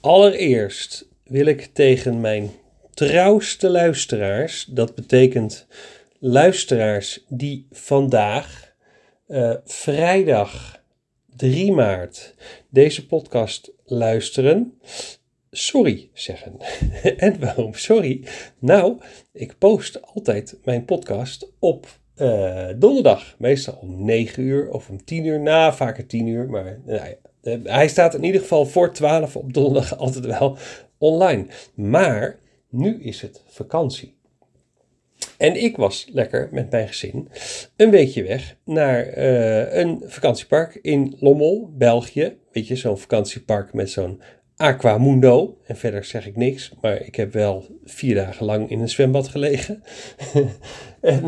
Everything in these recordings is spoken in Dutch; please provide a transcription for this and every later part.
Allereerst wil ik tegen mijn trouwste luisteraars, dat betekent luisteraars die vandaag, uh, vrijdag 3 maart, deze podcast luisteren, sorry zeggen. en waarom sorry? Nou, ik post altijd mijn podcast op uh, donderdag. Meestal om 9 uur of om 10 uur. Na, vaker 10 uur. Maar nou ja, hij staat in ieder geval voor 12 op donderdag altijd wel online. Maar nu is het vakantie. En ik was lekker met mijn gezin een weekje weg naar uh, een vakantiepark in Lommel, België. Weet je, zo'n vakantiepark met zo'n Aquamundo. En verder zeg ik niks, maar ik heb wel vier dagen lang in een zwembad gelegen. en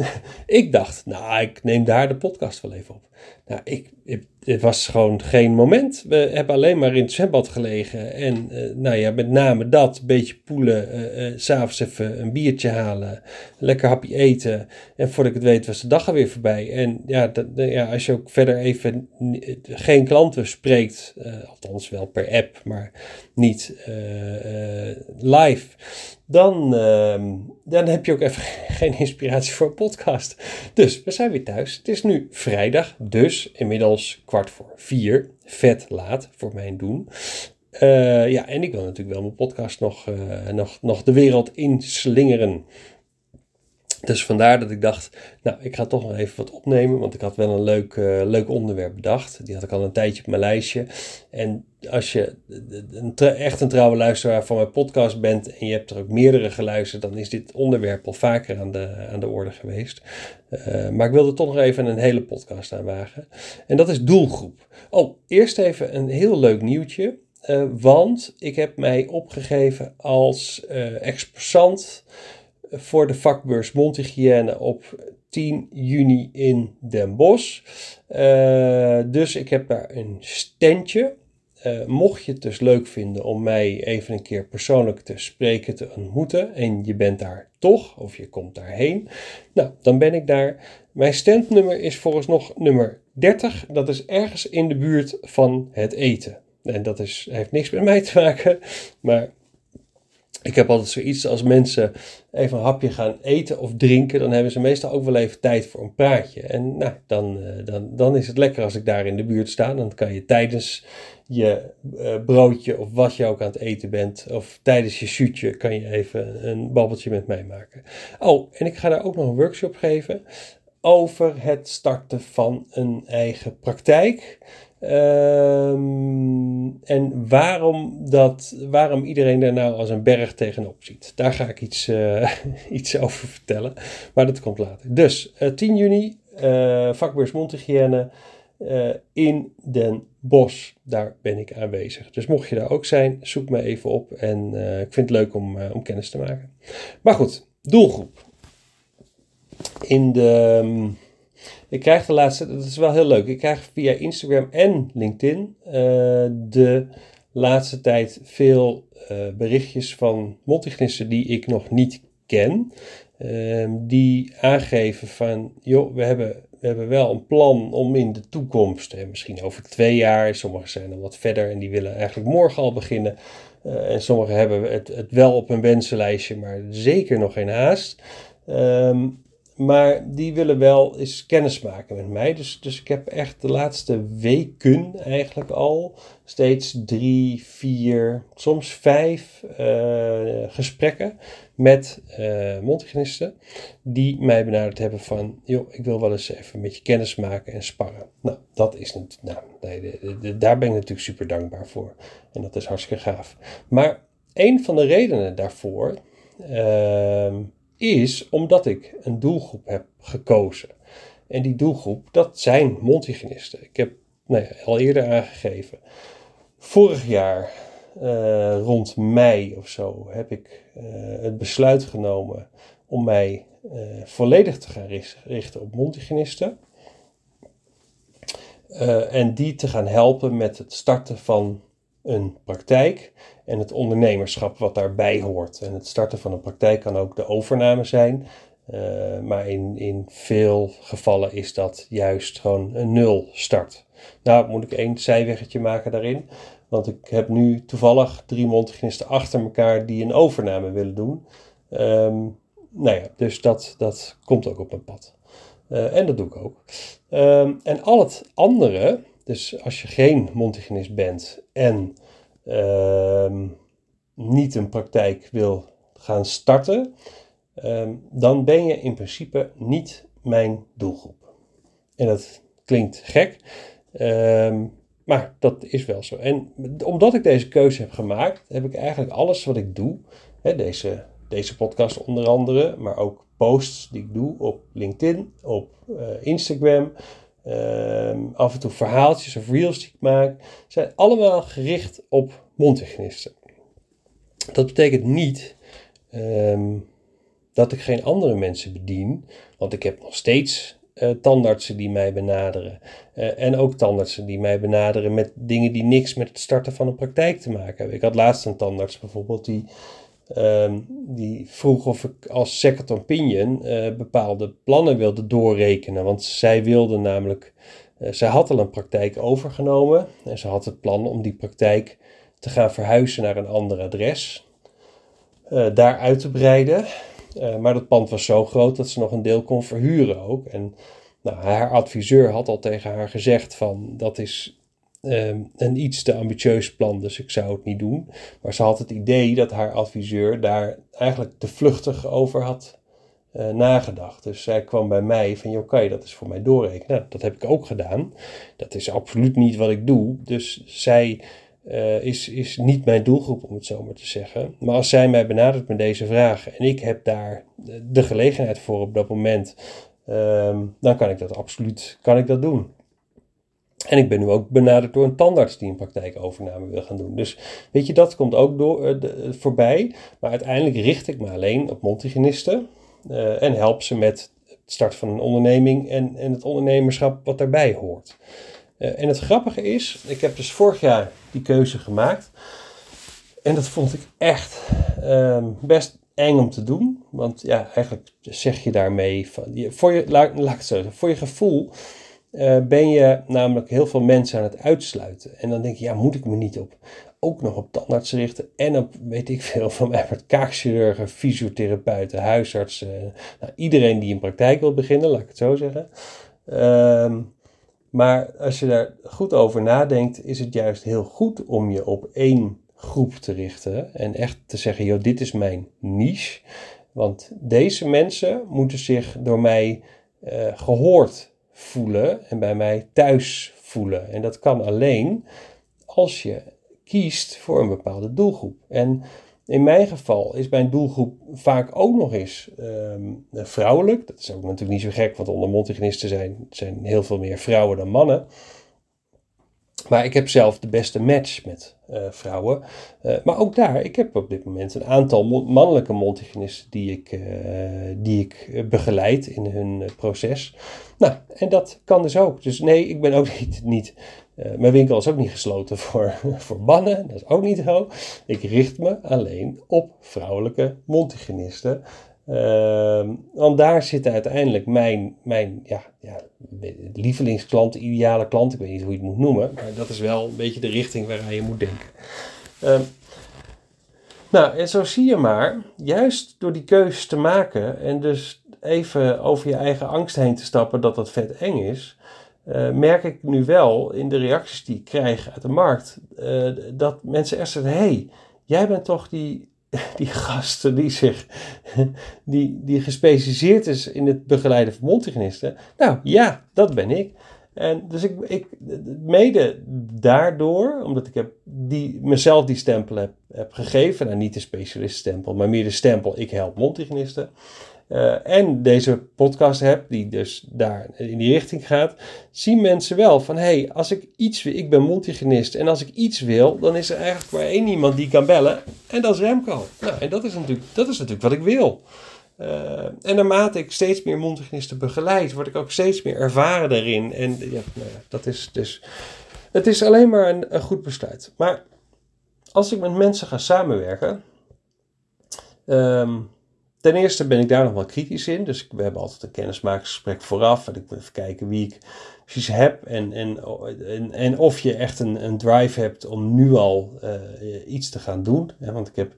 ik dacht, nou, ik neem daar de podcast wel even op. Nou, ik, het was gewoon geen moment. We hebben alleen maar in het zwembad gelegen. En uh, nou ja, met name dat, een beetje poelen, uh, uh, s'avonds even een biertje halen, lekker hapje eten. En voordat ik het weet was de dag alweer voorbij. En ja, dat, ja als je ook verder even geen klanten spreekt, althans wel per app, maar niet live dan, uh, dan heb je ook even geen inspiratie voor een podcast. Dus we zijn weer thuis. Het is nu vrijdag, dus inmiddels kwart voor vier. Vet laat voor mijn doen. Uh, ja, en ik wil natuurlijk wel mijn podcast nog, uh, nog, nog de wereld inslingeren. Dus vandaar dat ik dacht, nou, ik ga toch nog even wat opnemen, want ik had wel een leuk, uh, leuk onderwerp bedacht. Die had ik al een tijdje op mijn lijstje. En als je een echt een trouwe luisteraar van mijn podcast bent en je hebt er ook meerdere geluisterd, dan is dit onderwerp al vaker aan de, aan de orde geweest. Uh, maar ik wilde toch nog even een hele podcast aanwagen. En dat is doelgroep. Oh, eerst even een heel leuk nieuwtje. Uh, want ik heb mij opgegeven als uh, exposant voor de vakbeurs Mondhygiëne op 10 juni in Den Bosch. Uh, dus ik heb daar een standje. Uh, mocht je het dus leuk vinden om mij even een keer persoonlijk te spreken, te ontmoeten en je bent daar toch of je komt daarheen, nou dan ben ik daar. Mijn standnummer is volgens nog nummer 30. Dat is ergens in de buurt van het eten. En dat is, heeft niks met mij te maken, maar ik heb altijd zoiets als mensen even een hapje gaan eten of drinken, dan hebben ze meestal ook wel even tijd voor een praatje. En nou, dan, eh, dan, dan is het lekker als ik daar in de buurt sta. Dan kan je tijdens je uh, broodje of wat je ook aan het eten bent, of tijdens je shootje, kan je even een babbeltje met mij maken. Oh, en ik ga daar ook nog een workshop geven over het starten van een eigen praktijk. Um, en waarom, dat, waarom iedereen daar nou als een berg tegenop ziet. Daar ga ik iets, uh, iets over vertellen. Maar dat komt later. Dus uh, 10 juni, uh, vakbeurs Mondhygiëne in Den Bosch. Daar ben ik aanwezig. Dus mocht je daar ook zijn, zoek me even op. En ik vind het leuk om, om kennis te maken. Maar goed, doelgroep. In de... Um, ik krijg de laatste, dat is wel heel leuk. Ik krijg via Instagram en LinkedIn uh, de laatste tijd veel uh, berichtjes van multignisten die ik nog niet ken. Uh, die aangeven van, joh, we hebben, we hebben wel een plan om in de toekomst, en misschien over twee jaar, sommigen zijn dan wat verder en die willen eigenlijk morgen al beginnen. Uh, en sommigen hebben het, het wel op hun wensenlijstje, maar zeker nog geen haast. Um, maar die willen wel eens kennis maken met mij. Dus, dus ik heb echt de laatste weken eigenlijk al steeds drie, vier, soms vijf uh, gesprekken met uh, die mij benaderd hebben van, joh, ik wil wel eens even met je kennis maken en sparren. Nou, dat is niet, nou, daar ben ik natuurlijk super dankbaar voor. En dat is hartstikke gaaf. Maar een van de redenen daarvoor, uh, is omdat ik een doelgroep heb gekozen. En die doelgroep, dat zijn mondhygiënisten. Ik heb nou ja, al eerder aangegeven. Vorig jaar, uh, rond mei of zo, heb ik uh, het besluit genomen om mij uh, volledig te gaan richten op mondhygiënisten. en die te gaan helpen met het starten van een praktijk en het ondernemerschap wat daarbij hoort. En het starten van een praktijk kan ook de overname zijn. Uh, maar in, in veel gevallen is dat juist gewoon een nul start. Nou, moet ik één zijweggetje maken daarin. Want ik heb nu toevallig drie mondhygiënisten achter elkaar die een overname willen doen. Um, nou ja, dus dat, dat komt ook op mijn pad. Uh, en dat doe ik ook. Um, en al het andere, dus als je geen mondhygiënist bent en um, niet een praktijk wil gaan starten, um, dan ben je in principe niet mijn doelgroep. En dat klinkt gek, maar dat is wel zo. En omdat ik deze keuze heb gemaakt, heb ik eigenlijk alles wat ik doe, hè, deze deze podcast onder andere, maar ook posts die ik doe op LinkedIn, op uh, Instagram, uh, af en toe verhaaltjes of reels die ik maak, zijn allemaal gericht op mondhygiënisten. Dat betekent niet um, dat ik geen andere mensen bedien, want ik heb nog steeds uh, tandartsen die mij benaderen. Uh, en ook tandartsen die mij benaderen met dingen die niks met het starten van een praktijk te maken hebben. Ik had laatst een tandarts bijvoorbeeld die Ehm, die vroeg of ik als second opinion uh, bepaalde plannen wilde doorrekenen. Want zij wilde namelijk, uh, zij had al een praktijk overgenomen en ze had het plan om die praktijk te gaan verhuizen naar een ander adres. Uh, daar uit te breiden. maar dat pand was zo groot dat ze nog een deel kon verhuren ook. En nou, haar adviseur had al tegen haar gezegd van dat is um, een iets te ambitieus plan, dus ik zou het niet doen. Maar ze had het idee dat haar adviseur daar eigenlijk te vluchtig over had uh, nagedacht. Dus zij kwam bij mij van, joh, kan je dat eens voor mij doorrekenen? Nou, dat heb ik ook gedaan. Dat is absoluut niet wat ik doe. Dus zij uh, is, is niet mijn doelgroep, om het zo maar te zeggen. Maar als zij mij benadert met deze vragen en ik heb daar de gelegenheid voor op dat moment, um, dan kan ik dat absoluut kan ik dat doen. En ik ben nu ook benaderd door een tandarts die een praktijkovername wil gaan doen. Dus weet je, dat komt ook door, uh, de, voorbij. Maar uiteindelijk richt ik me alleen op mondhygiënisten. Uh, en help ze met het start van een onderneming en, en het ondernemerschap wat daarbij hoort. En het grappige is, ik heb dus vorig jaar die keuze gemaakt. En dat vond ik echt ehm, best eng om te doen. Want ja, eigenlijk zeg je daarmee van, je, voor, je, laat, laat voor je gevoel uh, ben je namelijk heel veel mensen aan het uitsluiten. En dan denk je, ja, moet ik me niet op ook nog op tandartsen richten en op, weet ik veel, van mij kaakchirurgen, fysiotherapeuten, huisartsen. Nou, iedereen die een praktijk wil beginnen, laat ik het zo zeggen. Um, maar als je daar goed over nadenkt, is het juist heel goed om je op één groep te richten en echt te zeggen, joh, dit is mijn niche. Want deze mensen moeten zich door mij uh, gehoord voelen en bij mij thuis voelen. En dat kan alleen als je kiest voor een bepaalde doelgroep. En in mijn geval is mijn doelgroep vaak ook nog eens um, vrouwelijk. Dat is ook natuurlijk niet zo gek, want onder mondhygiënisten zijn, zijn heel veel meer vrouwen dan mannen. Maar ik heb zelf de beste match met uh, vrouwen. Uh, maar ook daar, ik heb op dit moment een aantal mannelijke mondhygiënisten die ik, uh, die ik begeleid in hun proces. Nou, en dat kan dus ook. Dus nee, ik ben ook niet. niet mijn winkel is ook niet gesloten voor, voor mannen. Dat is ook niet zo. Ik richt me alleen op vrouwelijke mondhygiënisten. Uh, want daar zit uiteindelijk mijn, mijn ja, ja, lievelingsklant, ideale klant. Ik weet niet hoe je het moet noemen. Maar dat is wel een beetje de richting waaraan je moet denken. Uh, nou, en zo zie je maar, juist door die keuze te maken en dus even over je eigen angst heen te stappen dat dat vet eng is, uh, merk ik nu wel in de reacties die ik krijg uit de markt, uh, dat mensen echt zeggen, hey, jij bent toch die die gasten die zich, die, die gespecialiseerd is in het begeleiden van mondhygiënisten. Nou ja, dat ben ik. En dus ik, ik, mede daardoor, omdat ik heb die, mezelf die stempel heb, heb gegeven, nou niet de specialiststempel, maar meer de stempel, ik help mondhygiënisten. Uh, en deze podcast heb, die dus daar in die richting gaat, zien mensen wel van hé, hey, als ik iets wil, ik ben multigenist en als ik iets wil, dan is er eigenlijk maar één iemand die kan bellen en dat is Remco. Nou, en dat is natuurlijk, dat is natuurlijk wat ik wil. Uh, en naarmate ik steeds meer multigenisten begeleid, word ik ook steeds meer ervaren daarin. En ja, nou ja, dat is dus, het is alleen maar een, goed besluit. Maar als ik met mensen ga samenwerken, um, ten eerste ben ik daar nog wel kritisch in. Dus we hebben altijd een kennismakingsgesprek vooraf. En ik wil even kijken wie ik precies heb. En, en, en, of je echt een, een drive hebt om nu al uh, iets te gaan doen. want ik heb,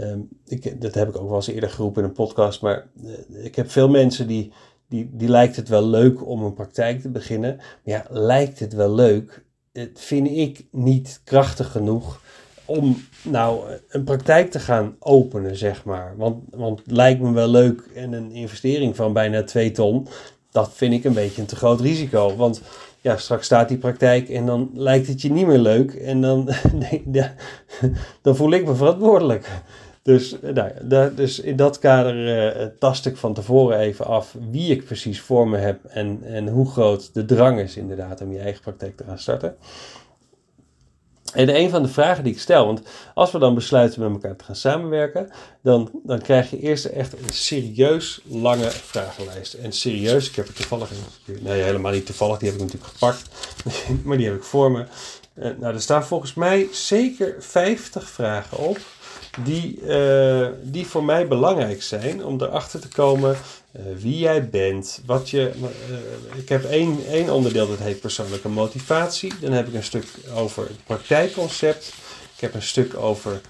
um, ik, dat heb ik ook wel eens eerder geroepen in een podcast. Maar uh, ik heb veel mensen die, die, die lijkt het wel leuk om een praktijk te beginnen. Maar ja, lijkt het wel leuk? Het vind ik niet krachtig genoeg om nou een praktijk te gaan openen, zeg maar. Want, want lijkt me wel leuk en een investering van bijna 2 ton, dat vind ik een beetje een te groot risico. Want ja, straks staat die praktijk en dan lijkt het je niet meer leuk en dan, dan voel ik me verantwoordelijk. Dus, nou, dus in dat kader uh, tast ik van tevoren even af wie ik precies voor me heb en, en hoe groot de drang is inderdaad om je eigen praktijk te gaan starten. En een van de vragen die ik stel, want als we dan besluiten met elkaar te gaan samenwerken, dan, dan krijg je eerst echt een serieus lange vragenlijst. En serieus, ik heb er toevallig, nee helemaal niet toevallig, die heb ik natuurlijk gepakt, maar die heb ik voor me. Uh, nou, er staan volgens mij zeker 50 vragen op die, uh, die voor mij belangrijk zijn om erachter te komen wie jij bent. Wat je, uh, ik heb één, één onderdeel dat heet persoonlijke motivatie. Dan heb ik een stuk over het praktijkconcept. Ik heb een stuk over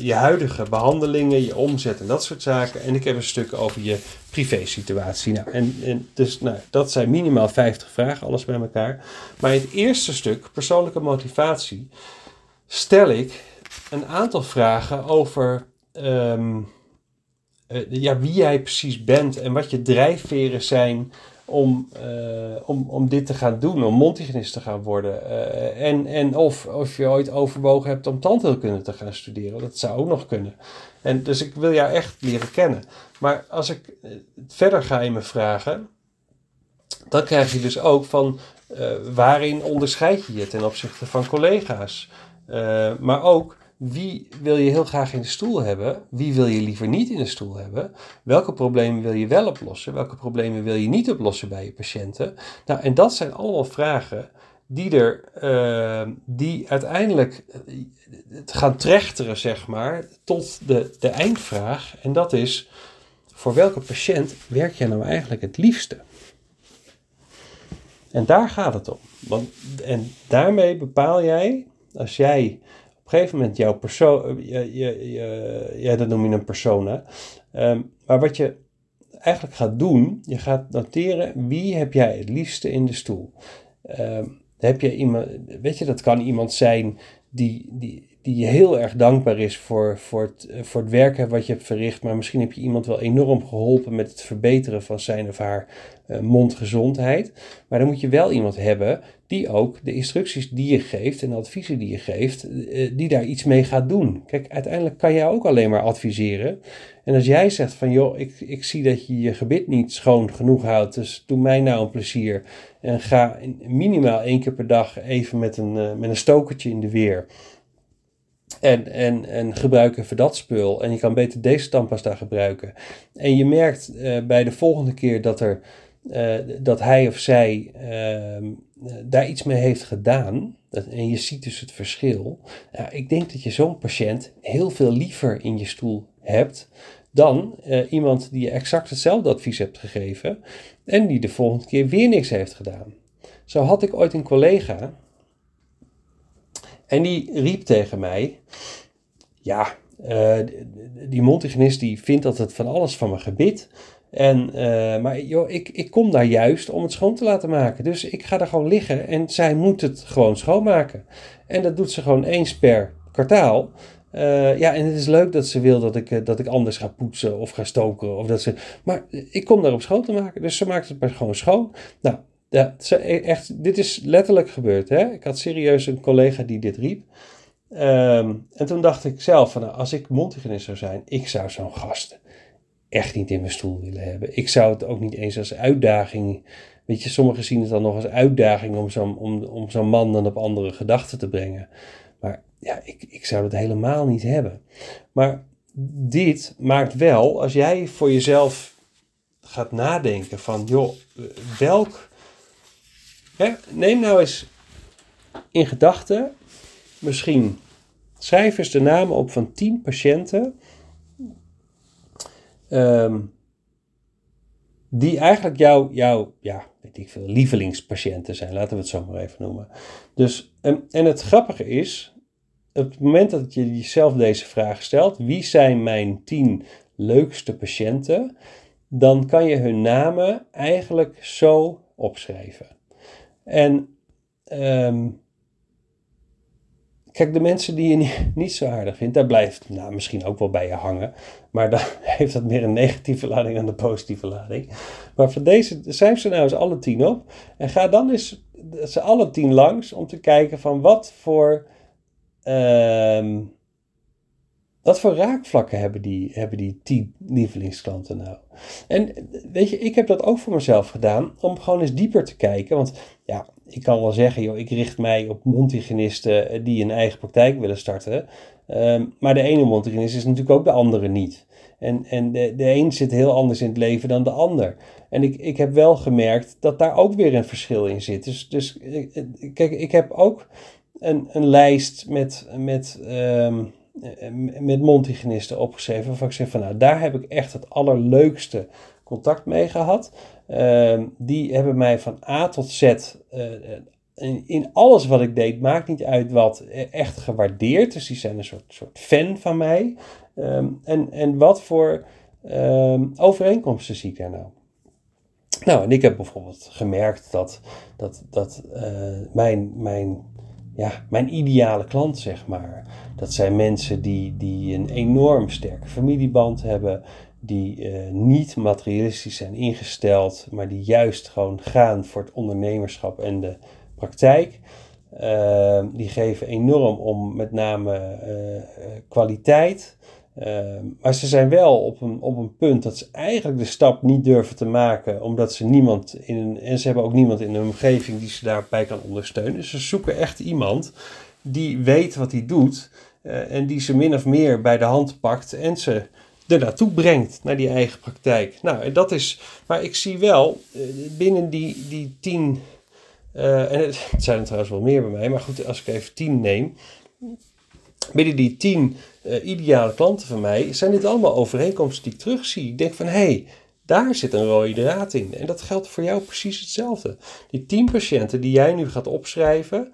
je huidige behandelingen, je omzet en dat soort zaken. En ik heb een stuk over je privésituatie. Nou, en, dus, nou, dat zijn minimaal 50 vragen, alles bij elkaar. Maar het eerste stuk, persoonlijke motivatie, stel ik een aantal vragen over um, uh, ja, wie jij precies bent en wat je drijfveren zijn om, uh, om, om dit te gaan doen, om mondhygiënist te gaan worden. Uh, en en of, of je ooit overwogen hebt om tandheelkunde te gaan studeren. Dat zou ook nog kunnen. En dus ik wil jou echt leren kennen. Maar als ik verder ga in mijn vragen, dan krijg je dus ook van waarin onderscheid je je ten opzichte van collega's. maar ook wie wil je heel graag in de stoel hebben? Wie wil je liever niet in de stoel hebben? Welke problemen wil je wel oplossen? Welke problemen wil je niet oplossen bij je patiënten? Nou, en dat zijn allemaal vragen die er, uh, die uiteindelijk eh, gaan trechteren, zeg maar, tot de, de eindvraag. En dat is, voor welke patiënt werk jij nou eigenlijk het liefste? En daar gaat het om. Want, en daarmee bepaal jij, als jij een gegeven moment jouw persoon, eh, ja, dat noem je een persona. Um, maar wat je eigenlijk gaat doen, je gaat noteren wie heb jij het liefste in de stoel. Um, heb je iemand, weet je, dat kan iemand zijn die, die, die heel erg dankbaar is voor, voor, het, voor het werk wat je hebt verricht. Maar misschien heb je iemand wel enorm geholpen met het verbeteren van zijn of haar uh, mondgezondheid. Maar dan moet je wel iemand hebben die ook de instructies die je geeft en de adviezen die je geeft, uh, die daar iets mee gaat doen. Kijk, uiteindelijk kan jij ook alleen maar adviseren. En als jij zegt van joh, ik, ik zie dat je je gebit niet schoon genoeg houdt, dus doe mij nou een plezier. En ga minimaal één keer per dag even met een, uh, met een stokertje in de weer. En, en, en gebruik even dat spul. En je kan beter deze tandpasta gebruiken. En je merkt uh, bij de volgende keer dat, er, dat hij of zij uh, daar iets mee heeft gedaan. Dat, en je ziet dus het verschil. Nou, ik denk dat je zo'n patiënt heel veel liever in je stoel hebt. Dan iemand die je exact hetzelfde advies hebt gegeven. En die de volgende keer weer niks heeft gedaan. Zo had ik ooit een collega en die riep tegen mij: Ja, die mondhygiënist die vindt dat het van alles van mijn gebit. En, uh, maar joh, ik, ik kom daar juist om het schoon te laten maken. Dus ik ga daar gewoon liggen en zij moet het gewoon schoonmaken. En dat doet ze gewoon eens per kwartaal. Uh, ja, en het is leuk dat ze wil dat ik, dat ik anders ga poetsen of ga stoken. Of dat ze, maar ik kom daar op schoon te maken. Dus ze maakt het maar gewoon schoon. Nou, ja, echt, dit is letterlijk gebeurd. Hè? Ik had serieus een collega die dit riep. Um, en toen dacht ik zelf, van, nou, als ik mondhygiënist zou zijn, ik zou zo'n gast echt niet in mijn stoel willen hebben. Ik zou het ook niet eens als uitdaging. Weet je, sommigen zien het dan nog als uitdaging om zo'n om, om zo'n man dan op andere gedachten te brengen. Maar ja, ik, ik zou het helemaal niet hebben. Maar dit maakt wel, als jij voor jezelf gaat nadenken van, joh, welk neem nou eens in gedachten, misschien schrijf eens de namen op van 10 patiënten ehm, die eigenlijk jouw, jouw ja, weet ik veel, lievelingspatiënten zijn, laten we het zo maar even noemen. Dus, en, en het grappige is, op het moment dat je jezelf deze vraag stelt, wie zijn mijn tien leukste patiënten, dan kan je hun namen eigenlijk zo opschrijven. En um, Kijk, de mensen die je niet zo aardig vindt, daar blijft nou, misschien ook wel bij je hangen. Maar dan heeft dat meer een negatieve lading dan een positieve lading. Maar voor deze, schrijf ze nou eens alle tien op. En ga dan eens ze alle tien langs om te kijken van wat voor... Uh, wat voor raakvlakken hebben die, hebben die tien lievelingsklanten nou? En weet je, ik heb dat ook voor mezelf gedaan om gewoon eens dieper te kijken. Want ja, ik kan wel zeggen, joh, ik richt mij op mondhygiënisten eh, die een eigen praktijk willen starten. Ehm, maar de ene mondhygiënist is natuurlijk ook de andere niet. En, en de, de een zit heel anders in het leven dan de ander. En ik, ik heb wel gemerkt dat daar ook weer een verschil in zit. Dus, dus eh, eh, kijk, ik heb ook een, een lijst met, met, um, met mondhygiënisten opgeschreven. Waarvan ik zeg van nou, daar heb ik echt het allerleukste contact mee gehad. Ehm, die hebben mij van A tot Z uh, in, alles wat ik deed, maakt niet uit wat, e, echt gewaardeerd. Dus die zijn een soort, soort fan van mij. Ehm, en, en wat voor ehm, overeenkomsten zie ik daar nou? Nou, en ik heb bijvoorbeeld gemerkt dat, dat, dat uh, mijn, mijn, ja, mijn ideale klant, zeg maar, dat zijn mensen die, die een enorm sterke familieband hebben, die uh, niet materialistisch zijn ingesteld, maar die juist gewoon gaan voor het ondernemerschap en de praktijk. Uh, die geven enorm om met name uh, kwaliteit. Ehm, maar ze zijn wel op een, op een punt dat ze eigenlijk de stap niet durven te maken, omdat ze niemand in en ze hebben ook niemand in hun omgeving die ze daarbij kan ondersteunen. Ze zoeken echt iemand die weet wat hij doet en die ze min of meer bij de hand pakt en ze er naartoe brengt, naar die eigen praktijk. Nou, dat is, maar ik zie wel eh, binnen die, die tien, uh, en het, zijn er trouwens wel meer bij mij, maar goed, als ik even tien neem, binnen die tien uh, ideale klanten van mij, zijn dit allemaal overeenkomsten die ik terugzie. Ik denk van, hé, hey, daar zit een rode draad in. En dat geldt voor jou precies hetzelfde. Die tien patiënten die jij nu gaat opschrijven,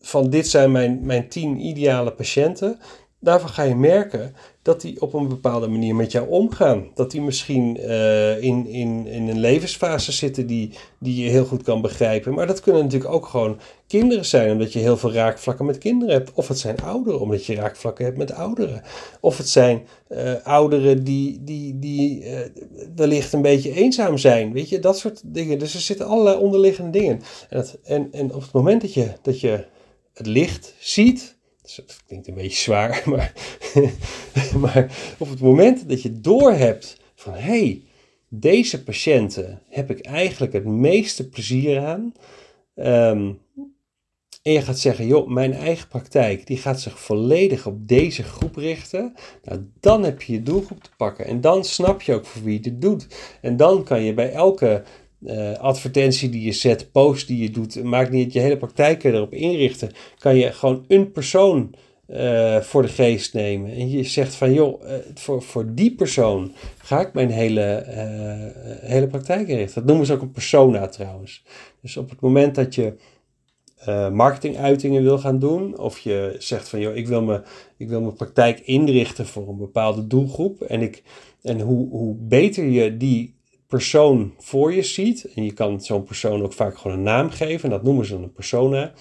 van dit zijn mijn, mijn tien ideale patiënten, daarvan ga je merken dat die op een bepaalde manier met jou omgaan. Dat die misschien uh, in, in, in een levensfase zitten die, die je heel goed kan begrijpen. Maar dat kunnen natuurlijk ook gewoon kinderen zijn, omdat je heel veel raakvlakken met kinderen hebt. Of het zijn ouderen, omdat je raakvlakken hebt met ouderen. Of het zijn uh, ouderen die, die, die uh, wellicht een beetje eenzaam zijn. Weet je, dat soort dingen. Dus er zitten allerlei onderliggende dingen. En, en, en op het moment dat je, dat je het licht ziet dat klinkt een beetje zwaar, maar, maar op het moment dat je doorhebt van hé, hey, deze patiënten heb ik eigenlijk het meeste plezier aan. Um, en je gaat zeggen, joh, mijn eigen praktijk, die gaat zich volledig op deze groep richten. Nou, dan heb je je doelgroep te pakken. En dan snap je ook voor wie je dit doet. En dan kan je bij elke uh, advertentie die je zet, post die je doet, maakt niet dat je hele praktijk erop inrichten. Kan je gewoon een persoon uh, voor de geest nemen. En je zegt van joh, uh, voor, voor die persoon ga ik mijn hele, hele praktijk inrichten. Dat noemen ze ook een persona trouwens. Dus op het moment dat je marketinguitingen wil gaan doen, of je zegt van joh, ik wil, me, ik wil mijn praktijk inrichten voor een bepaalde doelgroep. En, ik, en hoe, hoe beter je die persoon voor je ziet. En je kan zo'n persoon ook vaak gewoon een naam geven. En dat noemen ze een persona.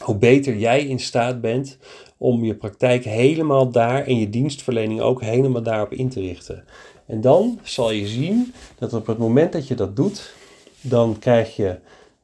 Hoe beter jij in staat bent om je praktijk helemaal daar en je dienstverlening ook helemaal daarop in te richten. En dan zal je zien dat op het moment dat je dat doet, dan krijg je.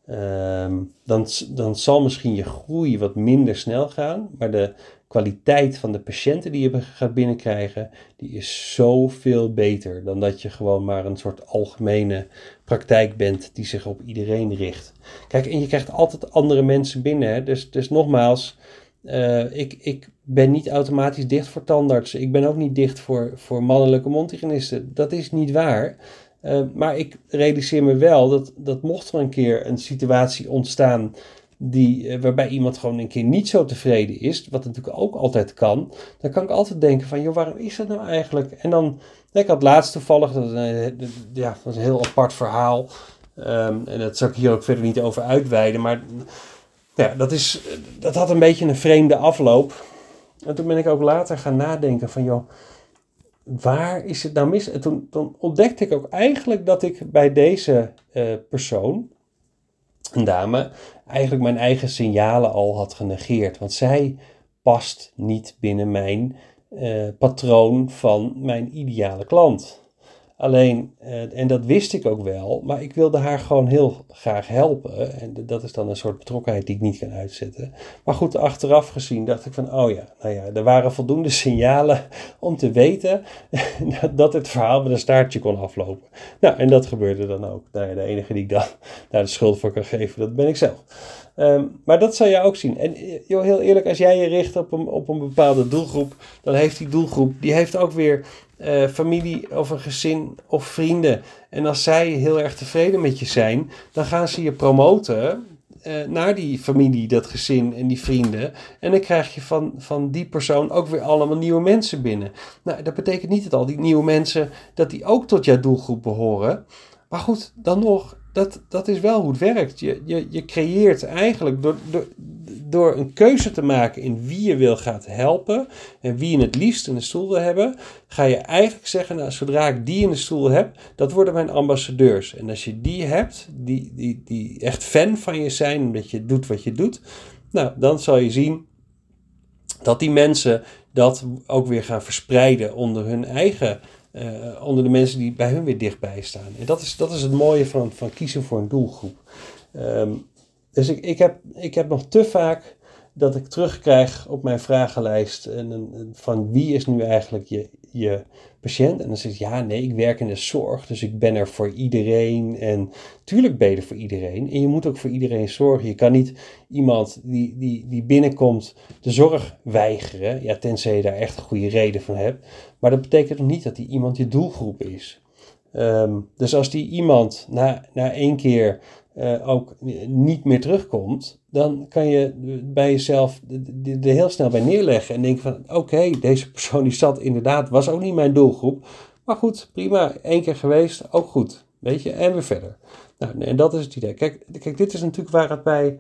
Uh, dan, dan zal misschien je groei wat minder snel gaan, maar de kwaliteit van de patiënten die je gaat binnenkrijgen, die is zoveel beter dan dat je gewoon maar een soort algemene praktijk bent die zich op iedereen richt. Kijk, en je krijgt altijd andere mensen binnen. Hè? Dus, dus nogmaals, uh, ik, ik ben niet automatisch dicht voor tandartsen. Ik ben ook niet dicht voor, voor mannelijke mondhygiënisten. Dat is niet waar. Uh, maar ik realiseer me wel dat, dat mocht er een keer een situatie ontstaan die, waarbij iemand gewoon een keer niet zo tevreden is, wat natuurlijk ook altijd kan, dan kan ik altijd denken van, joh, waarom is dat nou eigenlijk? En dan, ik had laatst toevallig, dat, ja, dat is een heel apart verhaal, ehm, en dat zal ik hier ook verder niet over uitweiden, maar ja, dat, is, dat had een beetje een vreemde afloop. En toen ben ik ook later gaan nadenken van, joh, waar is het nou mis? En toen, toen ontdekte ik ook eigenlijk dat ik bij deze uh, persoon, dame, eigenlijk mijn eigen signalen al had genegeerd. Want zij past niet binnen mijn uh, patroon van mijn ideale klant. Alleen, eh, en dat wist ik ook wel, maar ik wilde haar gewoon heel graag helpen. En dat is dan een soort betrokkenheid die ik niet kan uitzetten. Maar goed, achteraf gezien dacht ik van, oh ja, nou ja, er waren voldoende signalen om te weten dat het verhaal met een staartje kon aflopen. Nou, en dat gebeurde dan ook. Nou ja, de enige die ik dan daar de schuld voor kan geven, dat ben ik zelf. Ehm, maar dat zal je ook zien. En eh, joh, heel eerlijk, als jij je richt op een, op een bepaalde doelgroep, dan heeft die doelgroep, die heeft ook weer uh, familie of een gezin of vrienden. En als zij heel erg tevreden met je zijn, dan gaan ze je promoten uh, naar die familie, dat gezin en die vrienden. En dan krijg je van, van die persoon ook weer allemaal nieuwe mensen binnen. Nou, dat betekent niet dat al die nieuwe mensen, dat die ook tot jouw doelgroep behoren. Maar goed, dan nog, dat, dat is wel hoe het werkt. Je, je, je creëert eigenlijk door, door, door een keuze te maken in wie je wil gaat helpen en wie je het liefst in de stoel wil hebben, ga je eigenlijk zeggen, nou, zodra ik die in de stoel heb, dat worden mijn ambassadeurs. En als je die hebt, die, die, die echt fan van je zijn, omdat je doet wat je doet, nou, dan zal je zien dat die mensen dat ook weer gaan verspreiden onder hun eigen uh, onder de mensen die bij hun weer dichtbij staan. En dat is, dat is het mooie van, van kiezen voor een doelgroep. Um, dus ik, ik, heb, ik heb nog te vaak dat ik terugkrijg op mijn vragenlijst en, van wie is nu eigenlijk je, je patiënt? En dan zegt ja, nee, ik werk in de zorg, dus ik ben er voor iedereen. En tuurlijk ben je er voor iedereen. En je moet ook voor iedereen zorgen. Je kan niet iemand die, die, die binnenkomt de zorg weigeren, ja, tenzij je daar echt een goede reden van hebt. Maar dat betekent nog niet dat die iemand je doelgroep is. Um, dus als die iemand na, na één keer uh, ook niet meer terugkomt, dan kan je bij jezelf er heel snel bij neerleggen en denken van oké, deze persoon die zat inderdaad, was ook niet mijn doelgroep. Maar goed, prima, één keer geweest, ook goed. Weet je, en weer verder. Nou, en dat is het idee. Kijk, kijk dit is natuurlijk waar het bij,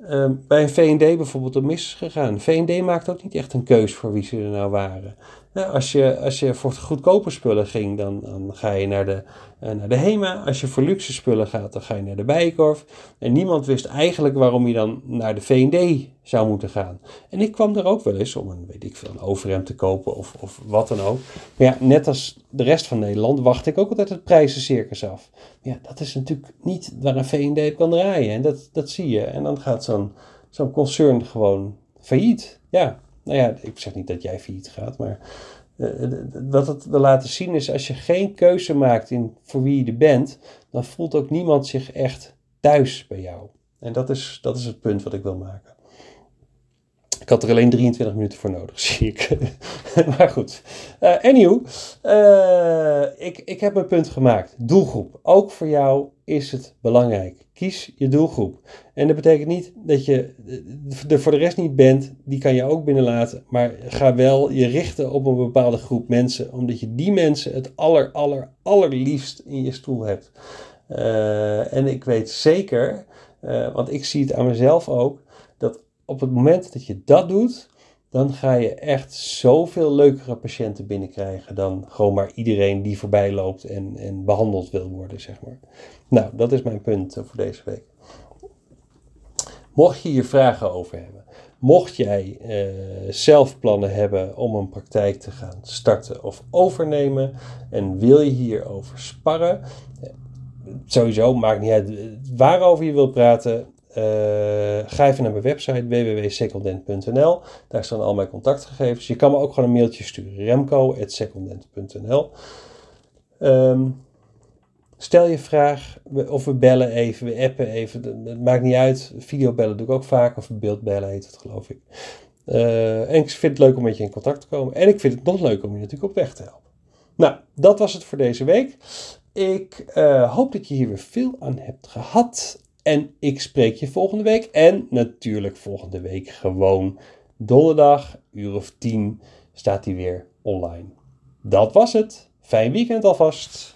uh, bij een VND bijvoorbeeld om is gegaan. VND maakt ook niet echt een keus voor wie ze er nou waren. Als, je, als je voor goedkope spullen ging, dan, dan ga je naar de, uh, naar de HEMA. Als je voor luxe spullen gaat, dan ga je naar de Bijenkorf. En niemand wist eigenlijk waarom je dan naar de V&D zou moeten gaan. En ik kwam er ook wel eens om een, weet ik veel, een overhemd te kopen of, of wat dan ook. Maar ja, net als de rest van Nederland wacht ik ook altijd het prijzencircus af. Ja, dat is natuurlijk niet waar een V&D kan draaien. En dat, dat zie je. En dan gaat zo'n zo'n concern gewoon failliet. Ja, nou ja, ik zeg niet dat jij failliet gaat, maar uh, wat het wil laten zien is, als je geen keuze maakt in voor wie je er bent, dan voelt ook niemand zich echt thuis bij jou. En dat is, dat is het punt wat ik wil maken. Ik had er alleen 23 minuten voor nodig, zie ik. maar goed. Uh, anyhow, uh, ik, ik heb mijn punt gemaakt. Doelgroep. Ook voor jou is het belangrijk. Kies je doelgroep. En dat betekent niet dat je er voor de rest niet bent. Die kan je ook binnenlaten. Maar ga wel je richten op een bepaalde groep mensen. Omdat je die mensen het aller, aller, allerliefst in je stoel hebt. En ik weet zeker, want ik zie het aan mezelf ook op het moment dat je dat doet, dan ga je echt zoveel leukere patiënten binnenkrijgen dan gewoon maar iedereen die voorbij loopt en, en behandeld wil worden, zeg maar. Nou, dat is mijn punt eh, voor deze week. Mocht je hier vragen over hebben, mocht jij uh, zelf plannen hebben om een praktijk te gaan starten of overnemen en wil je hierover sparren, eh, sowieso maakt niet uit waarover je wilt praten. Uh, ga even naar mijn website www.secondent.nl. Daar staan al mijn contactgegevens. Je kan me ook gewoon een mailtje sturen. remco.secondent.nl um, ehm, Stel je vraag, of we bellen even, we appen even. Het maakt niet uit. Videobellen doe ik ook vaak. Of beeldbellen heet het, geloof ik. Uh, en ik vind het leuk om met je in contact te komen. En ik vind het nog leuk om je natuurlijk op weg te helpen. Nou, dat was het voor deze week. Ik uh, hoop dat je hier weer veel aan hebt gehad. En ik spreek je volgende week. En natuurlijk volgende week gewoon donderdag, uur of tien, staat hij weer online. Dat was het. Fijn weekend alvast.